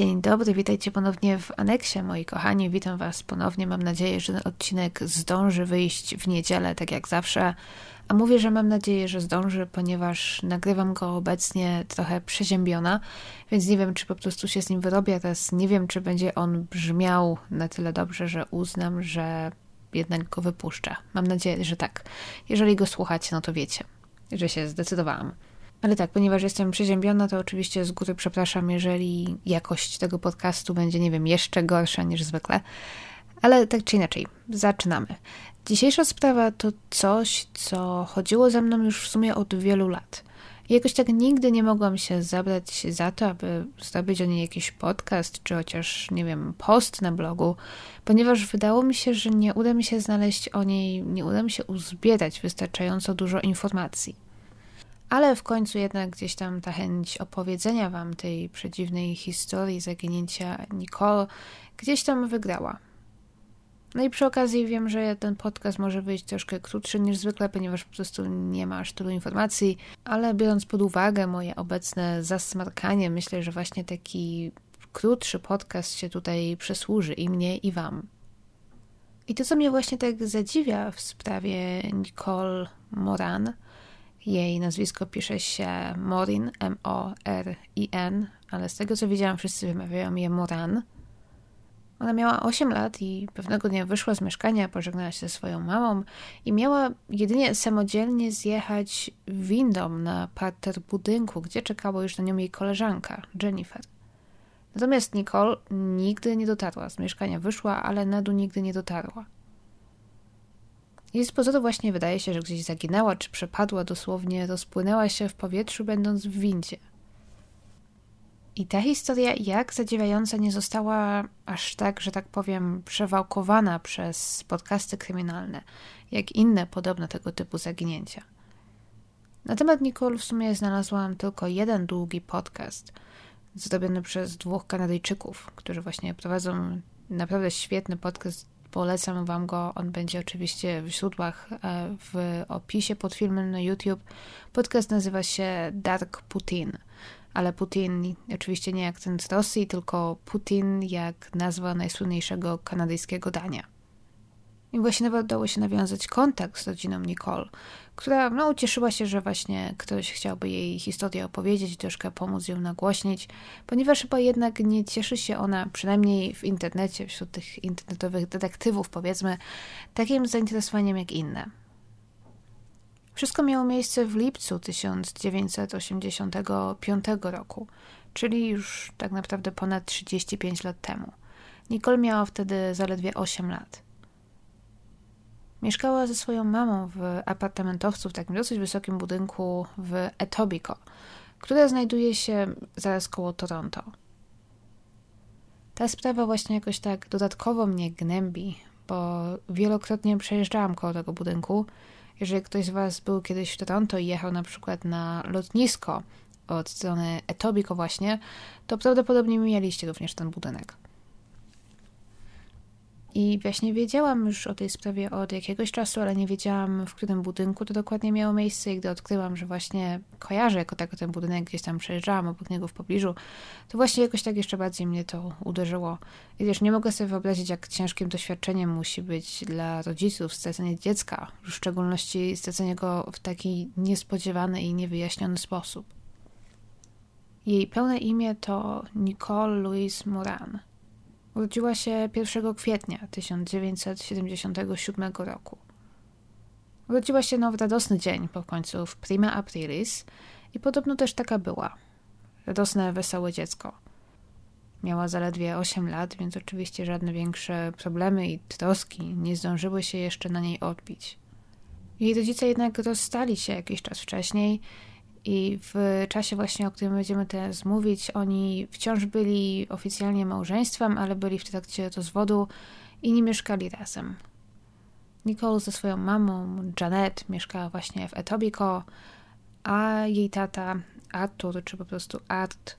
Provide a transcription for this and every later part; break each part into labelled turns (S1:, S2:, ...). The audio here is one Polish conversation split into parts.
S1: Dzień dobry, witajcie ponownie w aneksie, moi kochani. Witam Was ponownie. Mam nadzieję, że odcinek zdąży wyjść w niedzielę, tak jak zawsze. A mówię, że mam nadzieję, że zdąży, ponieważ nagrywam go obecnie trochę przeziębiona, więc nie wiem, czy po prostu się z nim wyrobię. Teraz nie wiem, czy będzie on brzmiał na tyle dobrze, że uznam, że jednak go wypuszczę. Mam nadzieję, że tak. Jeżeli go słuchacie, no to wiecie, że się zdecydowałam. Ale tak, ponieważ jestem przeziębiona, to oczywiście z góry przepraszam, jeżeli jakość tego podcastu będzie, nie wiem, jeszcze gorsza niż zwykle. Ale tak czy inaczej, zaczynamy. Dzisiejsza sprawa to coś, co chodziło ze mną już w sumie od wielu lat. Jakoś tak nigdy nie mogłam się zabrać za to, aby zrobić o niej jakiś podcast, czy chociaż, nie wiem, post na blogu, ponieważ wydało mi się, że nie uda mi się znaleźć o niej, nie uda mi się uzbierać wystarczająco dużo informacji. Ale w końcu jednak gdzieś tam ta chęć opowiedzenia wam tej przedziwnej historii zaginięcia Nicole gdzieś tam wygrała. No i przy okazji wiem, że ten podcast może być troszkę krótszy niż zwykle, ponieważ po prostu nie ma aż tylu informacji, ale biorąc pod uwagę moje obecne zasmarkanie, myślę, że właśnie taki krótszy podcast się tutaj przysłuży i mnie, i wam. I to, co mnie właśnie tak zadziwia w sprawie Nicole Moran, jej nazwisko pisze się Morin, M-O-R-I-N, ale z tego co widziałam, wszyscy wymawiają je Moran. Ona miała 8 lat i pewnego dnia wyszła z mieszkania, pożegnała się ze swoją mamą i miała jedynie samodzielnie zjechać windą na parter budynku, gdzie czekała już na nią jej koleżanka, Jennifer. Natomiast Nicole nigdy nie dotarła. Z mieszkania wyszła, ale na dół nigdy nie dotarła. I z pozoru właśnie wydaje się, że gdzieś zaginęła czy przepadła, dosłownie rozpłynęła się w powietrzu, będąc w windzie. I ta historia, jak zadziwiająca, nie została aż tak, że tak powiem, przewałkowana przez podcasty kryminalne, jak inne podobne tego typu zaginięcia. Na temat Nicole w sumie znalazłam tylko jeden długi podcast, zrobiony przez dwóch Kanadyjczyków, którzy właśnie prowadzą naprawdę świetny podcast Polecam Wam go. On będzie oczywiście w źródłach, e, w opisie pod filmem na YouTube. Podcast nazywa się Dark Putin, ale Putin oczywiście nie jak ten z Rosji, tylko Putin jak nazwa najsłynniejszego kanadyjskiego dania. I właśnie udało się nawiązać kontakt z rodziną Nicole, która no, ucieszyła się, że właśnie ktoś chciałby jej historię opowiedzieć, troszkę pomóc ją nagłośnić, ponieważ chyba jednak nie cieszy się ona, przynajmniej w internecie, wśród tych internetowych detektywów, powiedzmy, takim zainteresowaniem jak inne. Wszystko miało miejsce w lipcu 1985 roku, czyli już tak naprawdę ponad 35 lat temu. Nicole miała wtedy zaledwie 8 lat. Mieszkała ze swoją mamą w apartamentowcu w takim dosyć wysokim budynku w Etobicoke, które znajduje się zaraz koło Toronto. Ta sprawa właśnie jakoś tak dodatkowo mnie gnębi, bo wielokrotnie przejeżdżałam koło tego budynku. Jeżeli ktoś z Was był kiedyś w Toronto i jechał na przykład na lotnisko od strony Etobicoke właśnie, to prawdopodobnie mieliście również ten budynek. I właśnie wiedziałam już o tej sprawie od jakiegoś czasu, ale nie wiedziałam, w którym budynku to dokładnie miało miejsce. I gdy odkryłam, że właśnie kojarzę jako tako ten budynek, gdzieś tam przejeżdżałam obok niego w pobliżu, to właśnie jakoś tak jeszcze bardziej mnie to uderzyło. I też nie mogę sobie wyobrazić, jak ciężkim doświadczeniem musi być dla rodziców stracenie dziecka, w szczególności stracenie go w taki niespodziewany i niewyjaśniony sposób. Jej pełne imię to Nicole Louise Moran – Urodziła się 1 kwietnia 1977 roku. Urodziła się no w radosny dzień po końcu w prima aprilis i podobno też taka była. Radosne, wesołe dziecko. Miała zaledwie 8 lat, więc oczywiście żadne większe problemy i troski nie zdążyły się jeszcze na niej odbić. Jej rodzice jednak rozstali się jakiś czas wcześniej i w czasie właśnie, o którym będziemy teraz mówić, oni wciąż byli oficjalnie małżeństwem, ale byli w trakcie rozwodu i nie mieszkali razem. Nicole ze swoją mamą, Janet, mieszkała właśnie w Etobicoke, a jej tata, Arthur, czy po prostu Art,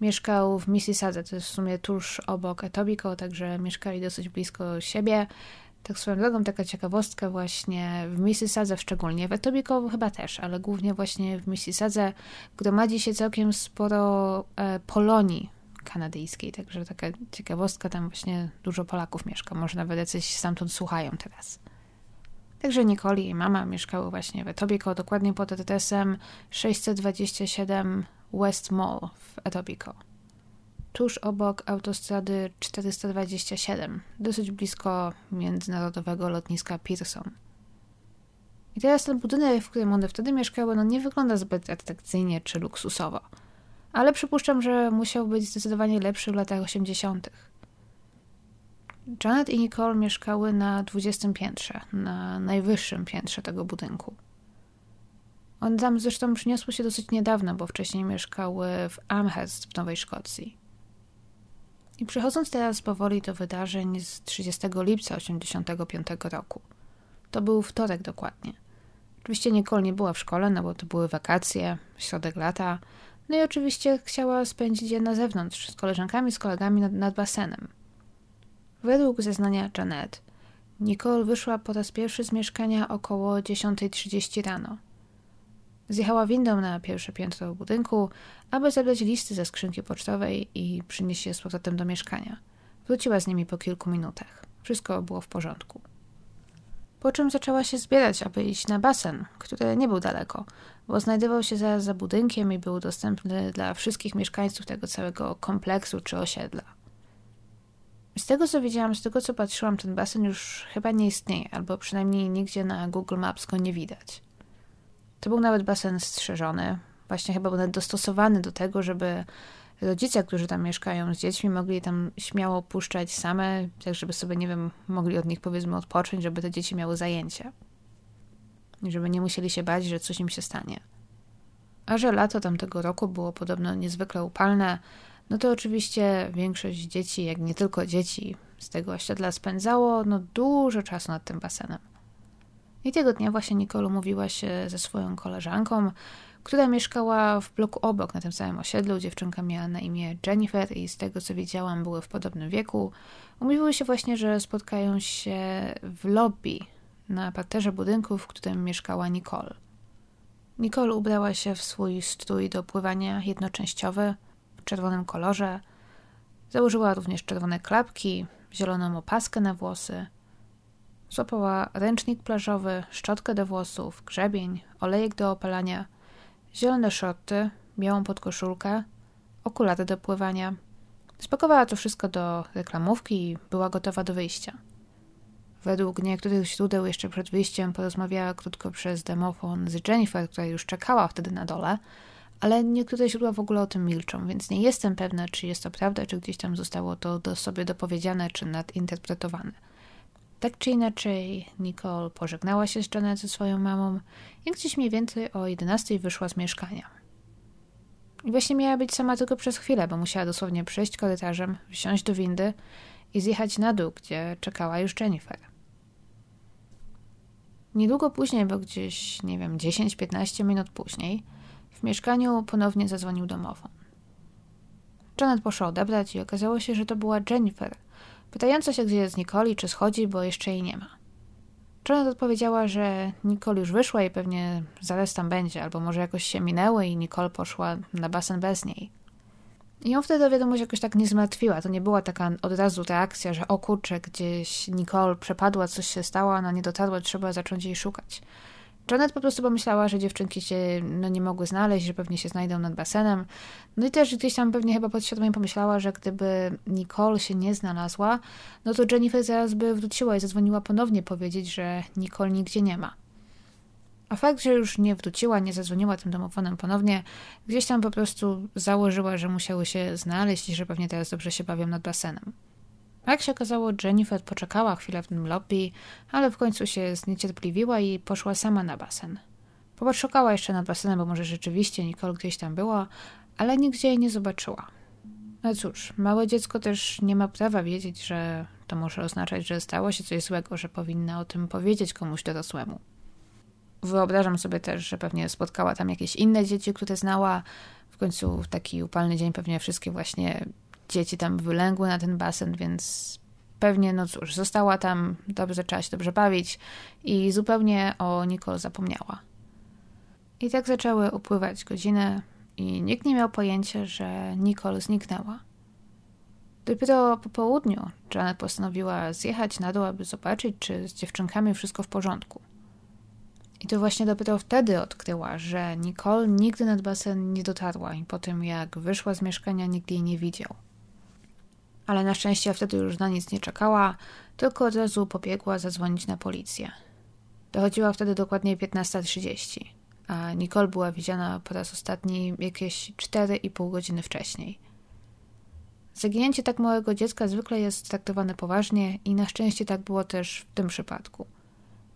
S1: mieszkał w Mississauga, to jest w sumie tuż obok Etobicoke, także mieszkali dosyć blisko siebie. Tak swoją drogą, taka ciekawostka właśnie w Mississadze szczególnie, w Etobicoke chyba też, ale głównie właśnie w Mississadze gromadzi się całkiem sporo e, Polonii kanadyjskiej, także taka ciekawostka, tam właśnie dużo Polaków mieszka, może nawet jacyś stamtąd słuchają teraz. Także Nicole i mama mieszkały właśnie w Etobicoke, dokładnie pod adresem 627 West Mall w Etobicoke. Tuż obok autostrady 427, dosyć blisko międzynarodowego lotniska Pearson. I teraz ten budynek, w którym one wtedy mieszkały, no nie wygląda zbyt atrakcyjnie czy luksusowo. Ale przypuszczam, że musiał być zdecydowanie lepszy w latach 80. Janet i Nicole mieszkały na 20 piętrze, na najwyższym piętrze tego budynku. One tam zresztą przyniosły się dosyć niedawno, bo wcześniej mieszkały w Amherst w Nowej Szkocji. I przechodząc teraz powoli do wydarzeń z 30 lipca 1985 roku. To był wtorek dokładnie. Oczywiście Nicole nie była w szkole, no bo to były wakacje, środek lata. No i oczywiście chciała spędzić je na zewnątrz z koleżankami, z kolegami nad, nad basenem. Według zeznania Janet, Nicole wyszła po raz pierwszy z mieszkania około 10.30 rano. Zjechała windą na pierwsze piętro budynku, aby zabrać listy ze skrzynki pocztowej i przynieść je z powrotem do mieszkania. Wróciła z nimi po kilku minutach. Wszystko było w porządku. Po czym zaczęła się zbierać, aby iść na basen, który nie był daleko, bo znajdował się zaraz za budynkiem i był dostępny dla wszystkich mieszkańców tego całego kompleksu czy osiedla. Z tego co widziałam, z tego co patrzyłam, ten basen już chyba nie istnieje, albo przynajmniej nigdzie na Google Maps go nie widać. To był nawet basen strzeżony, właśnie chyba nawet dostosowany do tego, żeby rodzice, którzy tam mieszkają z dziećmi, mogli tam śmiało puszczać same, tak żeby sobie, nie wiem, mogli od nich powiedzmy odpocząć, żeby te dzieci miały zajęcia. I żeby nie musieli się bać, że coś im się stanie. A że lato tamtego roku było podobno niezwykle upalne, no to oczywiście większość dzieci, jak nie tylko dzieci z tego osiedla spędzało no dużo czasu nad tym basenem. I tego dnia właśnie Nicole mówiła się ze swoją koleżanką, która mieszkała w bloku obok na tym samym osiedlu. Dziewczynka miała na imię Jennifer i z tego co widziałam były w podobnym wieku. Umówiły się właśnie, że spotkają się w lobby na parterze budynku, w którym mieszkała Nicole. Nicole ubrała się w swój strój do pływania jednoczęściowy w czerwonym kolorze. Założyła również czerwone klapki, zieloną opaskę na włosy. Złapała ręcznik plażowy, szczotkę do włosów, grzebień, olejek do opalania, zielone shorty, białą podkoszulkę, okulary do pływania. Spakowała to wszystko do reklamówki i była gotowa do wyjścia. Według niektórych źródeł jeszcze przed wyjściem porozmawiała krótko przez demofon z Jennifer, która już czekała wtedy na dole, ale niektóre źródła w ogóle o tym milczą, więc nie jestem pewna, czy jest to prawda, czy gdzieś tam zostało to do sobie dopowiedziane, czy nadinterpretowane. Tak czy inaczej, Nicole pożegnała się z Janet ze swoją mamą i gdzieś mniej więcej o 11 wyszła z mieszkania. I właśnie miała być sama tylko przez chwilę, bo musiała dosłownie przejść korytarzem, wsiąść do windy i zjechać na dół, gdzie czekała już Jennifer. Niedługo później, bo gdzieś, nie wiem, 10-15 minut później, w mieszkaniu ponownie zadzwonił domofon. Janet poszła odebrać i okazało się, że to była Jennifer, pytająca się, gdzie jest Nicole czy schodzi, bo jeszcze jej nie ma. Janet odpowiedziała, że Nicole już wyszła i pewnie zaraz tam będzie, albo może jakoś się minęły i Nicole poszła na basen bez niej. I ją wtedy wiadomość jakoś tak nie zmartwiła. To nie była taka od razu reakcja, że o kurczę, gdzieś Nicole przepadła, coś się stało, ona nie dotarła, trzeba zacząć jej szukać. Janet po prostu pomyślała, że dziewczynki się no, nie mogły znaleźć, że pewnie się znajdą nad basenem. No i też gdzieś tam pewnie chyba podświadomie pomyślała, że gdyby Nicole się nie znalazła, no to Jennifer zaraz by wróciła i zadzwoniła ponownie powiedzieć, że Nicole nigdzie nie ma. A fakt, że już nie wróciła, nie zadzwoniła tym domofonem ponownie, gdzieś tam po prostu założyła, że musiały się znaleźć i że pewnie teraz dobrze się bawią nad basenem. Jak się okazało, Jennifer poczekała chwilę w tym lobby, ale w końcu się zniecierpliwiła i poszła sama na basen. Poszukała jeszcze nad basenem, bo może rzeczywiście Nicole gdzieś tam była, ale nigdzie jej nie zobaczyła. No cóż, małe dziecko też nie ma prawa wiedzieć, że to może oznaczać, że stało się coś złego, że powinna o tym powiedzieć komuś dorosłemu. Wyobrażam sobie też, że pewnie spotkała tam jakieś inne dzieci, które znała. W końcu w taki upalny dzień pewnie wszystkie właśnie dzieci tam wylęgły na ten basen, więc pewnie, no cóż, została tam, dobrze zaczęła się dobrze bawić i zupełnie o Nicole zapomniała. I tak zaczęły upływać godziny i nikt nie miał pojęcia, że Nicole zniknęła. Dopiero po południu Janet postanowiła zjechać na dół, aby zobaczyć, czy z dziewczynkami wszystko w porządku. I to właśnie dopiero wtedy odkryła, że Nicole nigdy nad basen nie dotarła i po tym jak wyszła z mieszkania nikt jej nie widział. Ale na szczęście wtedy już na nic nie czekała, tylko od razu pobiegła zadzwonić na policję. Dochodziła wtedy dokładnie 15.30, a Nicole była widziana po raz ostatni jakieś 4,5 godziny wcześniej. Zaginięcie tak małego dziecka zwykle jest traktowane poważnie i na szczęście tak było też w tym przypadku.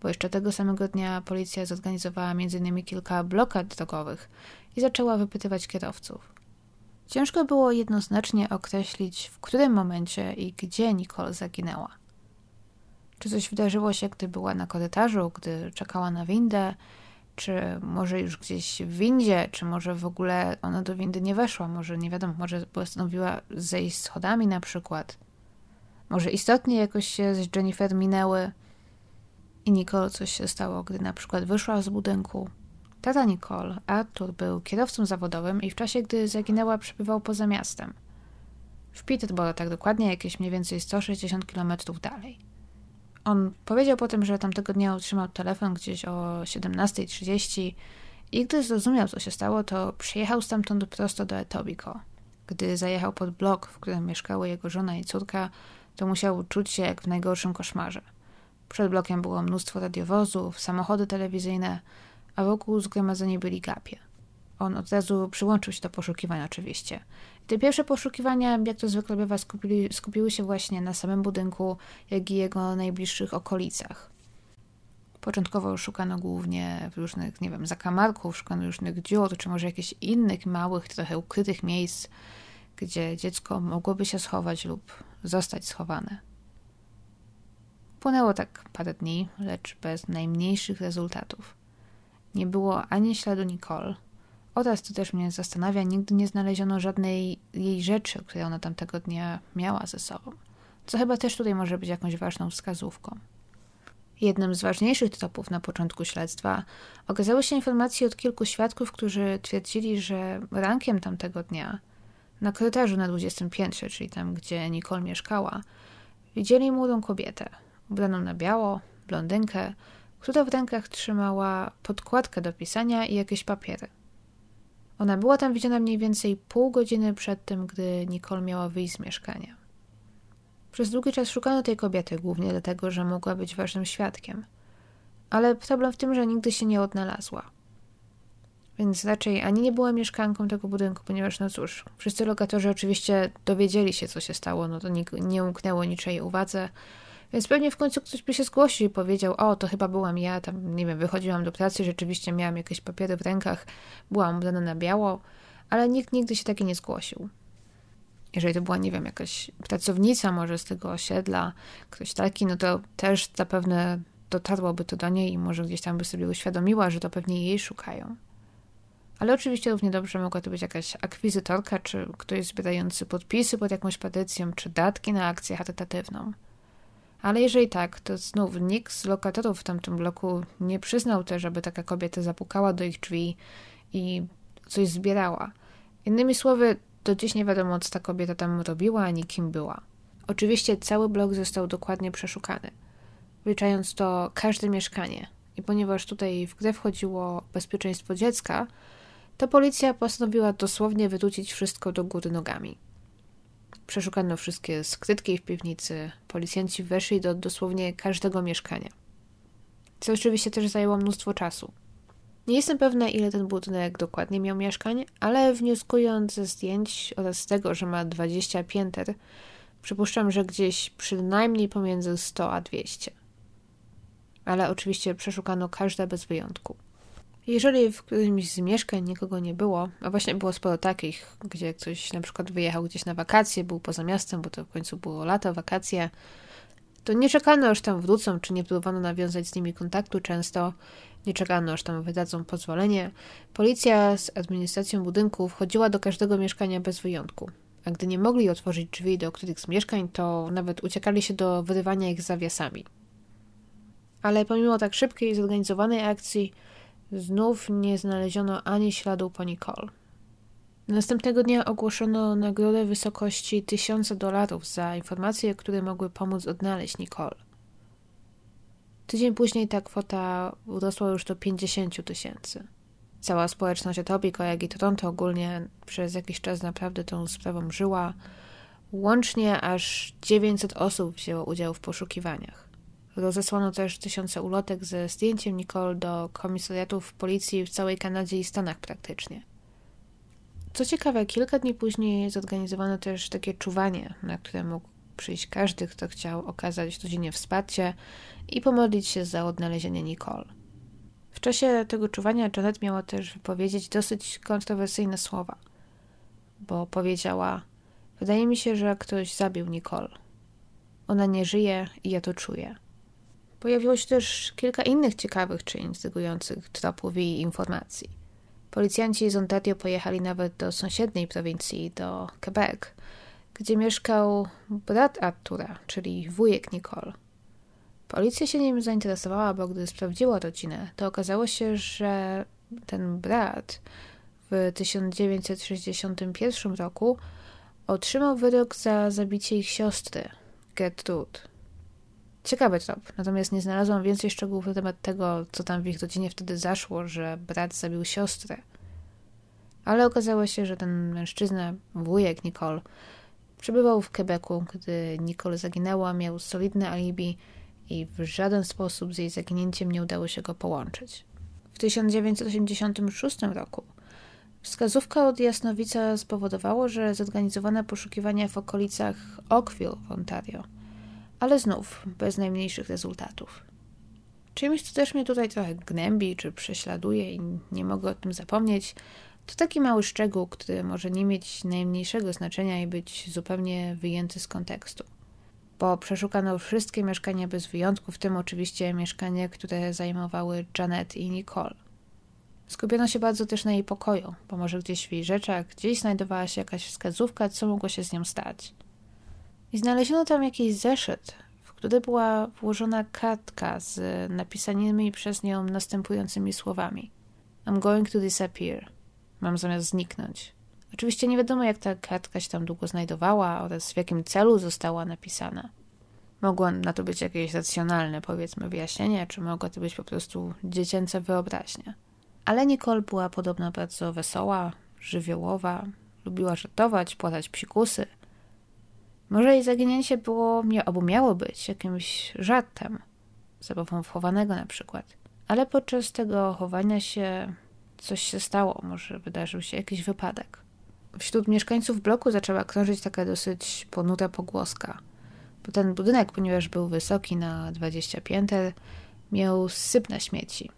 S1: Bo jeszcze tego samego dnia policja zorganizowała m.in. kilka blokad drogowych i zaczęła wypytywać kierowców. Ciężko było jednoznacznie określić, w którym momencie i gdzie Nicole zaginęła. Czy coś wydarzyło się, gdy była na korytarzu, gdy czekała na windę, czy może już gdzieś w windzie, czy może w ogóle ona do windy nie weszła, może nie wiadomo, może postanowiła zejść schodami na przykład. Może istotnie jakoś się z Jennifer minęły i Nicole coś się stało, gdy na przykład wyszła z budynku. Tata Nicole, Arthur, był kierowcą zawodowym i w czasie, gdy zaginęła, przebywał poza miastem. W Peterborough, tak dokładnie, jakieś mniej więcej 160 km dalej. On powiedział potem, że tamtego dnia otrzymał telefon gdzieś o 17.30 i gdy zrozumiał, co się stało, to przyjechał stamtąd prosto do Etobicoke. Gdy zajechał pod blok, w którym mieszkały jego żona i córka, to musiał czuć się jak w najgorszym koszmarze. Przed blokiem było mnóstwo radiowozów, samochody telewizyjne, a wokół zgromadzeni byli gapie. On od razu przyłączył się do poszukiwań oczywiście. Te pierwsze poszukiwania, jak to zwykle bywa, skupili, skupiły się właśnie na samym budynku, jak i jego najbliższych okolicach. Początkowo szukano głównie różnych, nie wiem, zakamarków, szukano różnych dziur, czy może jakichś innych małych, trochę ukrytych miejsc, gdzie dziecko mogłoby się schować lub zostać schowane. Płynęło tak parę dni, lecz bez najmniejszych rezultatów. Nie było ani śladu Nicole, oraz, to też mnie zastanawia, nigdy nie znaleziono żadnej jej rzeczy, które ona tamtego dnia miała ze sobą. Co chyba też tutaj może być jakąś ważną wskazówką. Jednym z ważniejszych tropów na początku śledztwa okazały się informacje od kilku świadków, którzy twierdzili, że rankiem tamtego dnia na korytarzu na 20 piętrze, czyli tam, gdzie Nicole mieszkała, widzieli młodą kobietę, ubraną na biało, blondynkę, która w rękach trzymała podkładkę do pisania i jakieś papiery. Ona była tam widziana mniej więcej pół godziny przed tym, gdy Nicole miała wyjść z mieszkania. Przez długi czas szukano tej kobiety, głównie dlatego, że mogła być ważnym świadkiem. Ale problem w tym, że nigdy się nie odnalazła. Więc raczej ani nie była mieszkanką tego budynku, ponieważ, no cóż, wszyscy lokatorzy oczywiście dowiedzieli się, co się stało, no to nie, nie umknęło niczej uwadze, więc pewnie w końcu ktoś by się zgłosił i powiedział: O, to chyba byłam ja, tam, nie wiem, wychodziłam do pracy, rzeczywiście miałam jakieś papiery w rękach, byłam ubrana na biało, ale nikt nigdy się taki nie zgłosił. Jeżeli to była, nie wiem, jakaś pracownica może z tego osiedla, ktoś taki, no to też zapewne dotarłoby to do niej i może gdzieś tam by sobie uświadomiła, że to pewnie jej szukają. Ale oczywiście równie dobrze mogła to być jakaś akwizytorka, czy ktoś zbierający podpisy pod jakąś petycją, czy datki na akcję charytatywną. Ale jeżeli tak, to znów nikt z lokatorów w tamtym bloku nie przyznał też, żeby taka kobieta zapukała do ich drzwi i coś zbierała. Innymi słowy, do dziś nie wiadomo, co ta kobieta tam robiła, ani kim była. Oczywiście cały blok został dokładnie przeszukany, wliczając to każde mieszkanie. I ponieważ tutaj w grę wchodziło bezpieczeństwo dziecka, to policja postanowiła dosłownie wyrzucić wszystko do góry nogami. Przeszukano wszystkie skrytki w piwnicy. Policjanci weszli do dosłownie każdego mieszkania. Co oczywiście też zajęło mnóstwo czasu. Nie jestem pewna, ile ten budynek dokładnie miał mieszkań, ale wnioskując ze zdjęć oraz z tego, że ma 20 pięter, przypuszczam, że gdzieś przynajmniej pomiędzy 100 a 200. Ale oczywiście przeszukano każde bez wyjątku. Jeżeli w którymś z mieszkań nikogo nie było, a właśnie było sporo takich, gdzie ktoś na przykład wyjechał gdzieś na wakacje, był poza miastem, bo to w końcu było lato, wakacje, to nie czekano, aż tam wrócą, czy nie próbowano nawiązać z nimi kontaktu często, nie czekano, aż tam wydadzą pozwolenie. Policja z administracją budynku wchodziła do każdego mieszkania bez wyjątku. A gdy nie mogli otworzyć drzwi do których z mieszkań, to nawet uciekali się do wyrywania ich zawiasami. Ale pomimo tak szybkiej i zorganizowanej akcji, Znów nie znaleziono ani śladu po Nicole. Następnego dnia ogłoszono nagrodę w wysokości tysiąca dolarów za informacje, które mogły pomóc odnaleźć Nicole. Tydzień później ta kwota urosła już do 50 tysięcy. Cała społeczność Etobicoke, jak i Toronto ogólnie przez jakiś czas naprawdę tą sprawą żyła. Łącznie aż 900 osób wzięło udział w poszukiwaniach. Rozesłano też tysiące ulotek ze zdjęciem Nicole do komisariatów policji w całej Kanadzie i Stanach praktycznie. Co ciekawe, kilka dni później zorganizowano też takie czuwanie, na które mógł przyjść każdy, kto chciał okazać rodzinie wsparcie i pomodlić się za odnalezienie Nicole. W czasie tego czuwania Janet miała też wypowiedzieć dosyć kontrowersyjne słowa, bo powiedziała: Wydaje mi się, że ktoś zabił Nicole. Ona nie żyje i ja to czuję. Pojawiło się też kilka innych ciekawych czy intrygujących tropów i informacji. Policjanci z Ontario pojechali nawet do sąsiedniej prowincji, do Quebec, gdzie mieszkał brat Artura, czyli wujek Nicole. Policja się nim zainteresowała, bo gdy sprawdziła rodzinę, to okazało się, że ten brat w 1961 roku otrzymał wyrok za zabicie ich siostry, Gertrude. Ciekawy trop, natomiast nie znalazłam więcej szczegółów na temat tego, co tam w ich rodzinie wtedy zaszło, że brat zabił siostrę. Ale okazało się, że ten mężczyzna, wujek Nicole, przebywał w Quebecu, gdy Nicole zaginęła, miał solidne alibi i w żaden sposób z jej zaginięciem nie udało się go połączyć. W 1986 roku wskazówka od Jasnowica spowodowało, że zorganizowano poszukiwania w okolicach Oakville w Ontario, ale znów bez najmniejszych rezultatów. Czymś, co też mnie tutaj trochę gnębi czy prześladuje i nie mogę o tym zapomnieć, to taki mały szczegół, który może nie mieć najmniejszego znaczenia i być zupełnie wyjęty z kontekstu bo przeszukano wszystkie mieszkania bez wyjątku, w tym oczywiście mieszkanie, które zajmowały Janet i Nicole. Skupiono się bardzo też na jej pokoju, bo może gdzieś w jej rzeczach, gdzieś znajdowała się jakaś wskazówka, co mogło się z nią stać. I znaleziono tam jakiś zeszyt, w który była włożona kartka z napisanymi przez nią następującymi słowami: I'm going to disappear. Mam zamiast zniknąć. Oczywiście nie wiadomo, jak ta kartka się tam długo znajdowała oraz w jakim celu została napisana. Mogło na to być jakieś racjonalne, powiedzmy, wyjaśnienie, czy mogła to być po prostu dziecięca wyobraźnia. Ale Nicole była podobno bardzo wesoła, żywiołowa, lubiła żartować, płatać psikusy. Może jej zaginięcie było, albo miało być jakimś żartem, zabawą wchowanego na przykład. Ale podczas tego chowania się coś się stało, może wydarzył się jakiś wypadek. Wśród mieszkańców bloku zaczęła krążyć taka dosyć ponuta pogłoska. Bo ten budynek, ponieważ był wysoki na 20 pięter, miał syp na śmieci.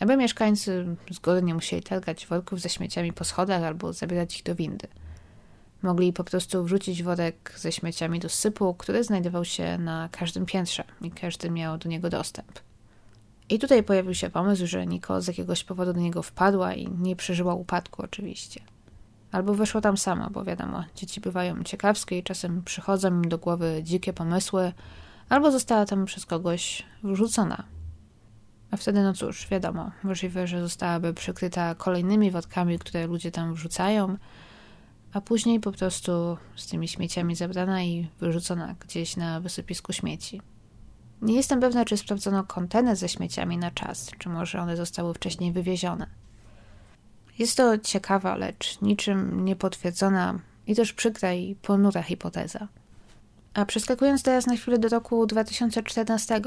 S1: Aby mieszkańcy zgodnie musieli targać worków ze śmieciami po schodach albo zabierać ich do windy. Mogli po prostu wrzucić worek ze śmieciami do sypu, który znajdował się na każdym piętrze i każdy miał do niego dostęp. I tutaj pojawił się pomysł, że Niko z jakiegoś powodu do niego wpadła i nie przeżyła upadku oczywiście. Albo weszła tam sama, bo wiadomo, dzieci bywają ciekawskie i czasem przychodzą im do głowy dzikie pomysły, albo została tam przez kogoś wrzucona. A wtedy, no cóż, wiadomo, możliwe, że zostałaby przykryta kolejnymi wodkami, które ludzie tam wrzucają, a później po prostu z tymi śmieciami zabrana i wyrzucona gdzieś na wysypisku śmieci. Nie jestem pewna, czy sprawdzono kontener ze śmieciami na czas, czy może one zostały wcześniej wywiezione. Jest to ciekawa, lecz niczym niepotwierdzona i też przykra i ponura hipoteza. A przeskakując teraz na chwilę do roku 2014,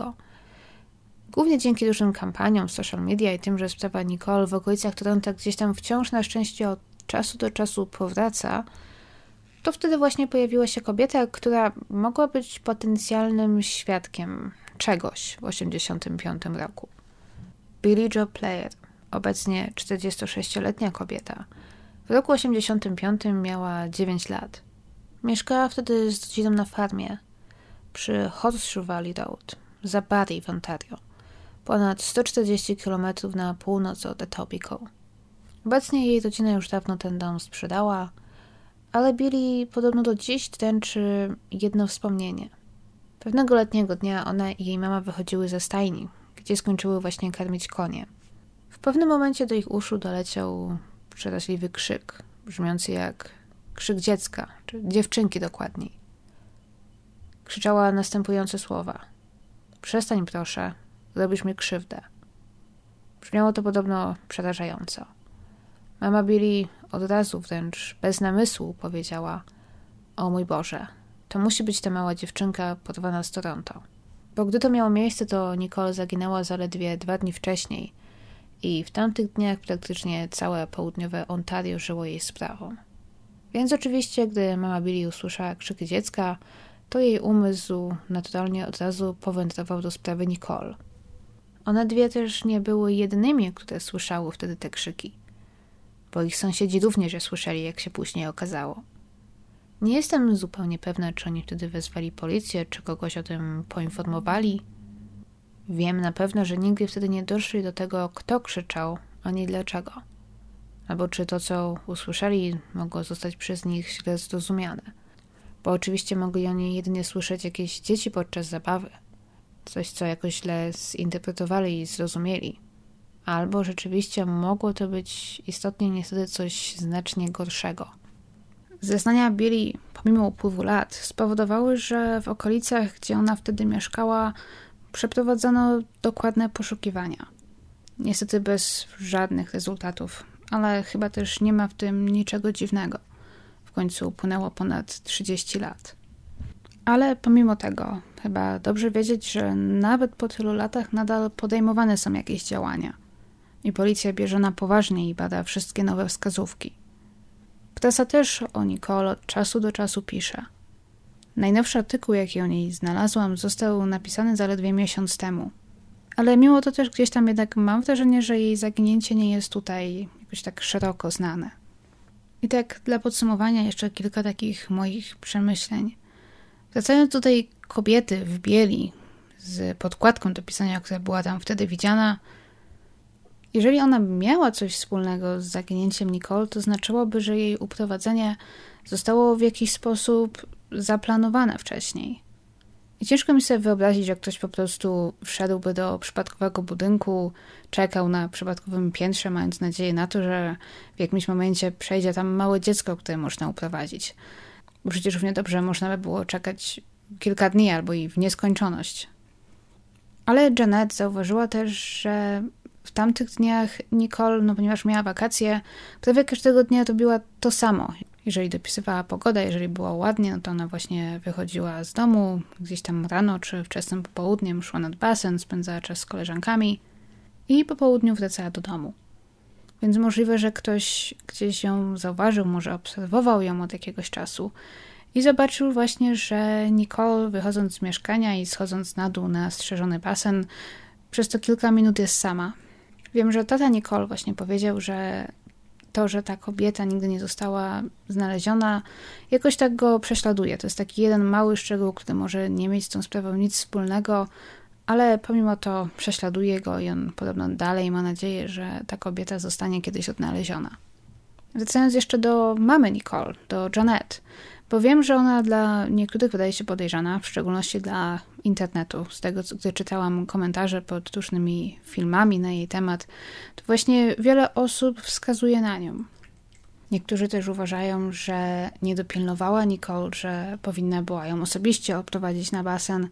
S1: głównie dzięki dużym kampaniom social media i tym, że sprawa Nicole w okolicach Toronto gdzieś tam wciąż na szczęście od czasu do czasu powraca, to wtedy właśnie pojawiła się kobieta, która mogła być potencjalnym świadkiem czegoś w 1985 roku. Billie Joe Player – obecnie 46-letnia kobieta. W roku 85 miała 9 lat. Mieszkała wtedy z rodziną na farmie przy Horseshoe Valley Road, za Barrie w Ontario, ponad 140 km na północ od Etobicoke. Obecnie jej rodzina już dawno ten dom sprzedała, ale Billy podobno do dziś dręczy jedno wspomnienie. Pewnego letniego dnia ona i jej mama wychodziły ze stajni, gdzie skończyły właśnie karmić konie. W pewnym momencie do ich uszu doleciał przeraźliwy krzyk,
S2: brzmiący jak krzyk dziecka, czy dziewczynki dokładniej. Krzyczała następujące słowa: Przestań proszę, robisz mi krzywdę. Brzmiało to podobno przerażająco. Mama Billy od razu, wręcz bez namysłu, powiedziała: O mój Boże, to musi być ta mała dziewczynka porwana z Toronto. Bo gdy to miało miejsce, to Nicole zaginęła zaledwie dwa dni wcześniej i w tamtych dniach praktycznie całe południowe Ontario żyło jej sprawą. Więc oczywiście, gdy mama Billy usłyszała krzyki dziecka, to jej umysł naturalnie od razu powędrował do sprawy Nicole. One dwie też nie były jedynymi, które słyszały wtedy te krzyki, bo ich sąsiedzi również je słyszeli, jak się później okazało. Nie jestem zupełnie pewna, czy oni wtedy wezwali policję, czy kogoś o tym poinformowali. Wiem na pewno, że nigdy wtedy nie doszli do tego, kto krzyczał, ani dlaczego. Albo czy to, co usłyszeli, mogło zostać przez nich źle zrozumiane. Bo oczywiście mogli oni jedynie słyszeć jakieś dzieci podczas zabawy. Coś, co jakoś źle zinterpretowali i zrozumieli. Albo rzeczywiście mogło to być istotnie niestety coś znacznie gorszego – Zeznania Billy, pomimo upływu lat, spowodowały, że w okolicach, gdzie ona wtedy mieszkała, przeprowadzono dokładne poszukiwania. Niestety bez żadnych rezultatów, ale chyba też nie ma w tym niczego dziwnego. W końcu upłynęło ponad 30 lat. Ale pomimo tego, chyba dobrze wiedzieć, że nawet po tylu latach nadal podejmowane są jakieś działania. I policja bierze na poważnie i bada wszystkie nowe wskazówki. Prasa też o Nicole od czasu do czasu pisze. Najnowszy artykuł, jaki o niej znalazłam, został napisany zaledwie miesiąc temu. Ale mimo to też gdzieś tam jednak mam wrażenie, że jej zaginięcie nie jest tutaj jakoś tak szeroko znane. I tak dla podsumowania jeszcze kilka takich moich przemyśleń. Wracając do tej kobiety w bieli z podkładką do pisania, która była tam wtedy widziana, jeżeli ona miała coś wspólnego z zaginięciem Nicole, to znaczyłoby, że jej uprowadzenie zostało w jakiś sposób zaplanowane wcześniej. I ciężko mi sobie wyobrazić, że ktoś po prostu wszedłby do przypadkowego budynku, czekał na przypadkowym piętrze, mając nadzieję na to, że w jakimś momencie przejdzie tam małe dziecko, które można uprowadzić. Bo przecież równie dobrze można by było czekać kilka dni albo i w nieskończoność. Ale Janet zauważyła też, że w tamtych dniach Nicole, no ponieważ miała wakacje, prawie każdego dnia robiła to samo. Jeżeli dopisywała pogoda, jeżeli było ładnie, no to ona właśnie wychodziła z domu, gdzieś tam rano czy wczesnym popołudniem szła nad basen, spędzała czas z koleżankami i po południu wracała do domu. Więc możliwe, że ktoś gdzieś ją zauważył, może obserwował ją od jakiegoś czasu i zobaczył właśnie, że Nicole wychodząc z mieszkania i schodząc na dół na strzeżony basen, przez to kilka minut jest sama. Wiem, że tata Nicole właśnie powiedział, że to, że ta kobieta nigdy nie została znaleziona, jakoś tak go prześladuje. To jest taki jeden mały szczegół, który może nie mieć z tą sprawą nic wspólnego, ale pomimo to prześladuje go i on podobno dalej ma nadzieję, że ta kobieta zostanie kiedyś odnaleziona. Wracając jeszcze do mamy Nicole, do Janet, bo wiem, że ona dla niektórych wydaje się podejrzana, w szczególności dla internetu. Z tego, gdy czytałam komentarze pod różnymi filmami na jej temat, to właśnie wiele osób wskazuje na nią. Niektórzy też uważają, że nie dopilnowała Nicole, że powinna była ją osobiście odprowadzić na basen,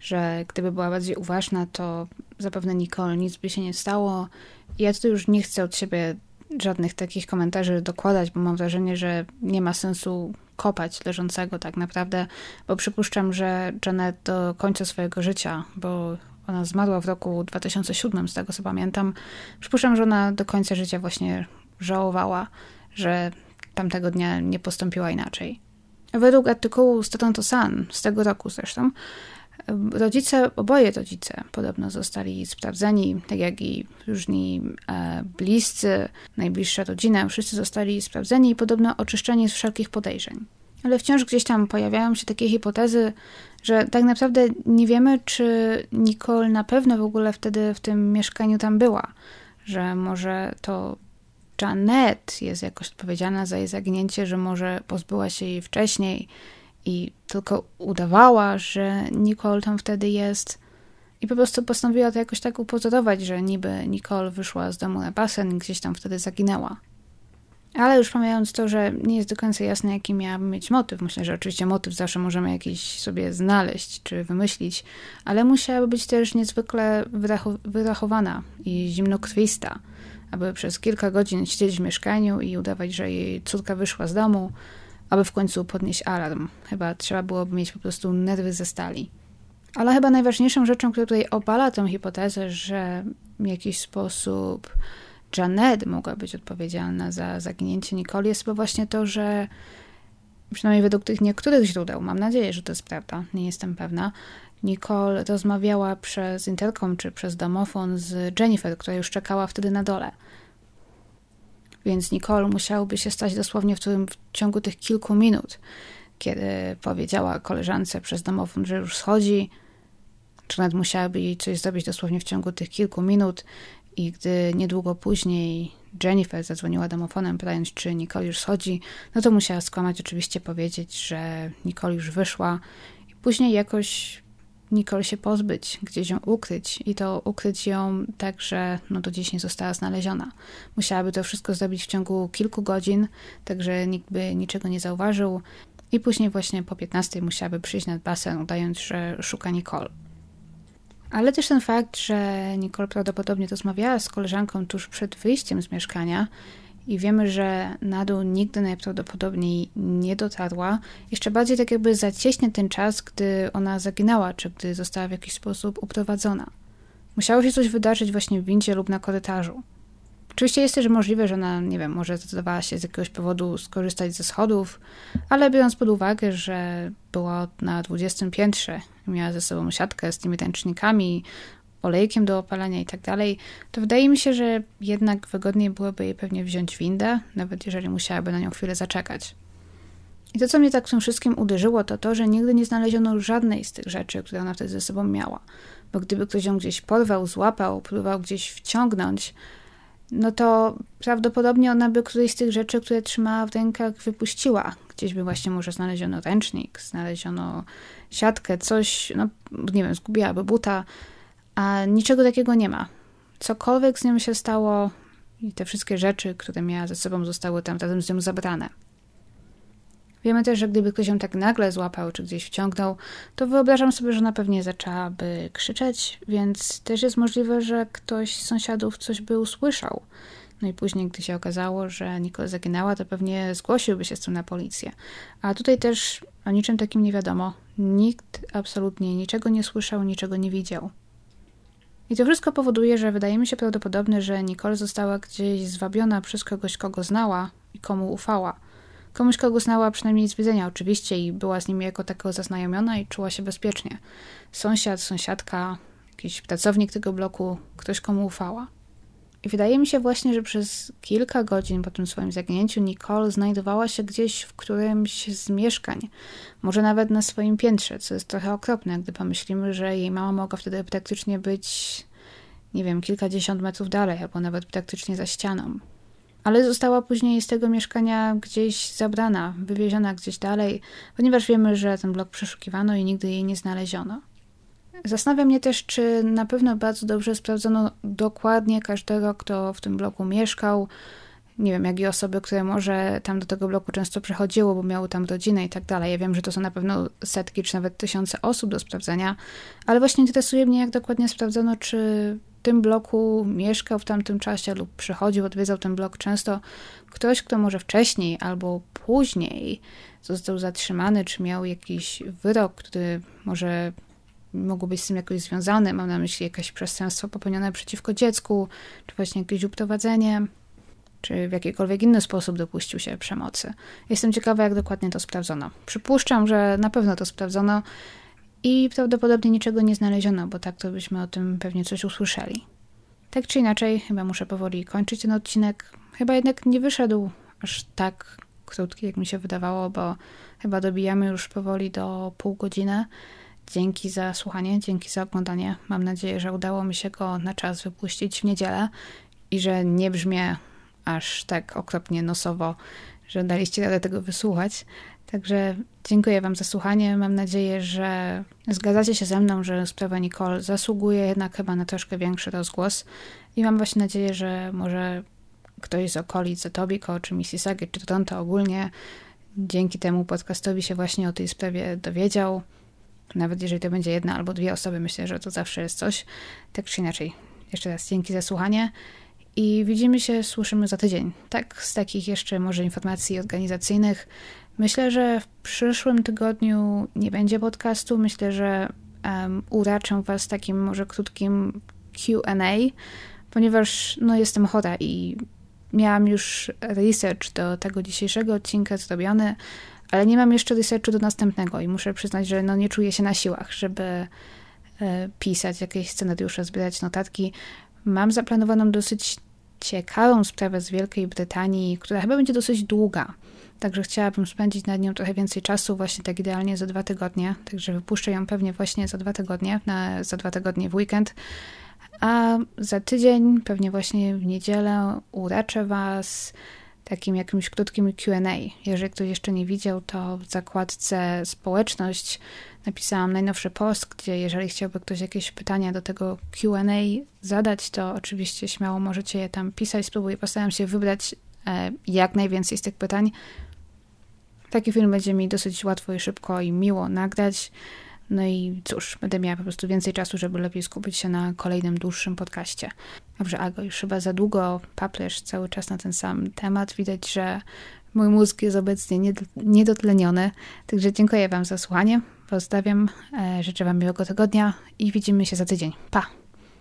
S2: że gdyby była bardziej uważna, to zapewne Nicole nic by się nie stało. Ja tu już nie chcę od siebie żadnych takich komentarzy dokładać, bo mam wrażenie, że nie ma sensu kopać leżącego tak naprawdę, bo przypuszczam, że Janet do końca swojego życia, bo ona zmarła w roku 2007, z tego co pamiętam, przypuszczam, że ona do końca życia właśnie żałowała, że tamtego dnia nie postąpiła inaczej. Według artykułu z Toronto Sun, z tego roku zresztą, Rodzice, oboje rodzice podobno zostali sprawdzeni, tak jak i różni e, bliscy, najbliższa rodzina, wszyscy zostali sprawdzeni i podobno oczyszczeni z wszelkich podejrzeń. Ale wciąż gdzieś tam pojawiają się takie hipotezy, że tak naprawdę nie wiemy, czy Nicole na pewno w ogóle wtedy w tym mieszkaniu tam była, że może to Janet jest jakoś odpowiedzialna za jej zaginięcie, że może pozbyła się jej wcześniej i tylko udawała, że Nicole tam wtedy jest. I po prostu postanowiła to jakoś tak upozorować, że niby Nicole wyszła z domu na basen i gdzieś tam wtedy zaginęła. Ale już pomijając to, że nie jest do końca jasne, jaki miałabym mieć motyw, myślę, że oczywiście motyw zawsze możemy jakiś sobie znaleźć czy wymyślić, ale musiałaby być też niezwykle wyrachowana i zimnokrwista, aby przez kilka godzin siedzieć w mieszkaniu i udawać, że jej córka wyszła z domu, aby w końcu podnieść alarm. Chyba trzeba byłoby mieć po prostu nerwy ze stali. Ale chyba najważniejszą rzeczą, która tutaj opala tę hipotezę, że w jakiś sposób Janet mogła być odpowiedzialna za zaginięcie Nicole, jest właśnie to, że przynajmniej według tych niektórych źródeł, mam nadzieję, że to jest prawda, nie jestem pewna, Nicole rozmawiała przez interkom czy przez domofon z Jennifer, która już czekała wtedy na dole. Więc Nicole musiałoby się stać dosłownie w, tym, w ciągu tych kilku minut, kiedy powiedziała koleżance przez domofon, że już schodzi, czy nawet musiałaby jej coś zrobić dosłownie w ciągu tych kilku minut. I gdy niedługo później Jennifer zadzwoniła domofonem, pytając, czy Nicole już schodzi, no to musiała skłamać, oczywiście powiedzieć, że Nicole już wyszła. I później jakoś Nicole się pozbyć, gdzieś ją ukryć i to ukryć ją tak, że no do dziś nie została znaleziona. Musiałaby to wszystko zrobić w ciągu kilku godzin, tak że nikt by niczego nie zauważył i później właśnie po 15 musiałaby przyjść nad basen, udając, że szuka Nicole. Ale też ten fakt, że Nicole prawdopodobnie rozmawiała z koleżanką tuż przed wyjściem z mieszkania i wiemy, że na dół nigdy najprawdopodobniej nie dotarła, jeszcze bardziej tak jakby zacieśnie ten czas, gdy ona zaginęła, czy gdy została w jakiś sposób uprowadzona. Musiało się coś wydarzyć właśnie w windzie lub na korytarzu. Oczywiście jest też możliwe, że ona, nie wiem, może zdecydowała się z jakiegoś powodu skorzystać ze schodów, ale biorąc pod uwagę, że była na 20 piętrze, miała ze sobą siatkę z tymi ręcznikami, olejkiem do opalania i tak dalej, to wydaje mi się, że jednak wygodniej byłoby jej pewnie wziąć windę, nawet jeżeli musiałaby na nią chwilę zaczekać. I to, co mnie tak w tym wszystkim uderzyło, to to, że nigdy nie znaleziono żadnej z tych rzeczy, które ona wtedy ze sobą miała. Bo gdyby ktoś ją gdzieś porwał, złapał, próbował gdzieś wciągnąć, no to prawdopodobnie ona by którejś z tych rzeczy, które trzymała w rękach, wypuściła. Gdzieś by właśnie może znaleziono ręcznik, znaleziono siatkę, coś, no nie wiem, zgubiłaby buta, a niczego takiego nie ma. Cokolwiek z nią się stało i te wszystkie rzeczy, które miała ze sobą, zostały tam razem z nią zabrane. Wiemy też, że gdyby ktoś ją tak nagle złapał czy gdzieś wciągnął, to wyobrażam sobie, że ona pewnie zaczęłaby krzyczeć, więc też jest możliwe, że ktoś z sąsiadów coś by usłyszał. No i później, gdy się okazało, że Nicole zaginęła, to pewnie zgłosiłby się z tym na policję. A tutaj też o niczym takim nie wiadomo. Nikt absolutnie niczego nie słyszał, niczego nie widział. I to wszystko powoduje, że wydaje mi się prawdopodobne, że Nicole została gdzieś zwabiona przez kogoś, kogo znała i komu ufała. Komuś, kogo znała przynajmniej z widzenia oczywiście i była z nim jako takiego zaznajomiona i czuła się bezpiecznie. Sąsiad, sąsiadka, jakiś pracownik tego bloku, ktoś komu ufała. I wydaje mi się właśnie, że przez kilka godzin po tym swoim zaginięciu Nicole znajdowała się gdzieś w którymś z mieszkań, może nawet na swoim piętrze, co jest trochę okropne, gdy pomyślimy, że jej mama mogła wtedy praktycznie być, nie wiem, kilkadziesiąt metrów dalej, albo nawet praktycznie za ścianą ale została później z tego mieszkania gdzieś zabrana, wywieziona gdzieś dalej, ponieważ wiemy, że ten blok przeszukiwano i nigdy jej nie znaleziono. Zastanawia mnie też, czy na pewno bardzo dobrze sprawdzono dokładnie każdego, kto w tym bloku mieszkał. Nie wiem, jak i osoby, które może tam do tego bloku często przechodziły, bo miały tam rodzinę i tak dalej. Ja wiem, że to są na pewno setki czy nawet tysiące osób do sprawdzenia, ale właśnie interesuje mnie, jak dokładnie sprawdzono, czy tym bloku mieszkał w tamtym czasie lub przychodził, odwiedzał ten blok często ktoś, kto może wcześniej albo później został zatrzymany, czy miał jakiś wyrok, który może mógł być z tym jakoś związany. Mam na myśli jakieś przestępstwo popełnione przeciwko dziecku, czy właśnie jakieś uprowadzenie, czy w jakikolwiek inny sposób dopuścił się przemocy. Jestem ciekawa, jak dokładnie to sprawdzono. Przypuszczam, że na pewno to sprawdzono i prawdopodobnie niczego nie znaleziono, bo tak to byśmy o tym pewnie coś usłyszeli. Tak czy inaczej, chyba muszę powoli kończyć ten odcinek. Chyba jednak nie wyszedł aż tak krótki, jak mi się wydawało, bo chyba dobijamy już powoli do pół godziny. Dzięki za słuchanie, dzięki za oglądanie. Mam nadzieję, że udało mi się go na czas wypuścić w niedzielę i że nie brzmię aż tak okropnie nosowo, że daliście radę tego wysłuchać. Także dziękuję Wam za słuchanie. Mam nadzieję, że zgadzacie się ze mną, że sprawa Nicole zasługuje jednak chyba na troszkę większy rozgłos. I mam właśnie nadzieję, że może ktoś z okolic Etobicoke, czy Mississauga, czy Toronto ogólnie dzięki temu podcastowi się właśnie o tej sprawie dowiedział. Nawet jeżeli to będzie jedna albo dwie osoby, myślę, że to zawsze jest coś. Tak czy inaczej, jeszcze raz dzięki za słuchanie i widzimy się, słyszymy za tydzień. Tak, z takich jeszcze może informacji organizacyjnych. Myślę, że w przyszłym tygodniu nie będzie podcastu. Myślę, że um, uraczę Was takim może krótkim QA, ponieważ no, jestem chora i miałam już research do tego dzisiejszego odcinka zrobiony, ale nie mam jeszcze researchu do następnego i muszę przyznać, że no, nie czuję się na siłach, żeby e, pisać jakieś scenariusze, zbierać notatki. Mam zaplanowaną dosyć ciekawą sprawę z Wielkiej Brytanii, która chyba będzie dosyć długa. Także chciałabym spędzić nad nią trochę więcej czasu, właśnie tak idealnie za dwa tygodnie. Także wypuszczę ją pewnie właśnie za dwa tygodnie, na, za dwa tygodnie w weekend. A za tydzień, pewnie właśnie w niedzielę, uraczę Was takim jakimś krótkim QA. Jeżeli ktoś jeszcze nie widział, to w zakładce społeczność napisałam najnowszy post, gdzie jeżeli chciałby ktoś jakieś pytania do tego QA zadać, to oczywiście śmiało możecie je tam pisać. Spróbuję, postaram się wybrać e, jak najwięcej z tych pytań. Taki film będzie mi dosyć łatwo i szybko i miło nagrać. No i cóż, będę miała po prostu więcej czasu, żeby lepiej skupić się na kolejnym, dłuższym podcaście. Dobrze, Ago, już chyba za długo paplesz cały czas na ten sam temat. Widać, że mój mózg jest obecnie niedotleniony. Także dziękuję Wam za słuchanie. Pozdrawiam, e, życzę Wam miłego tygodnia i widzimy się za tydzień. Pa!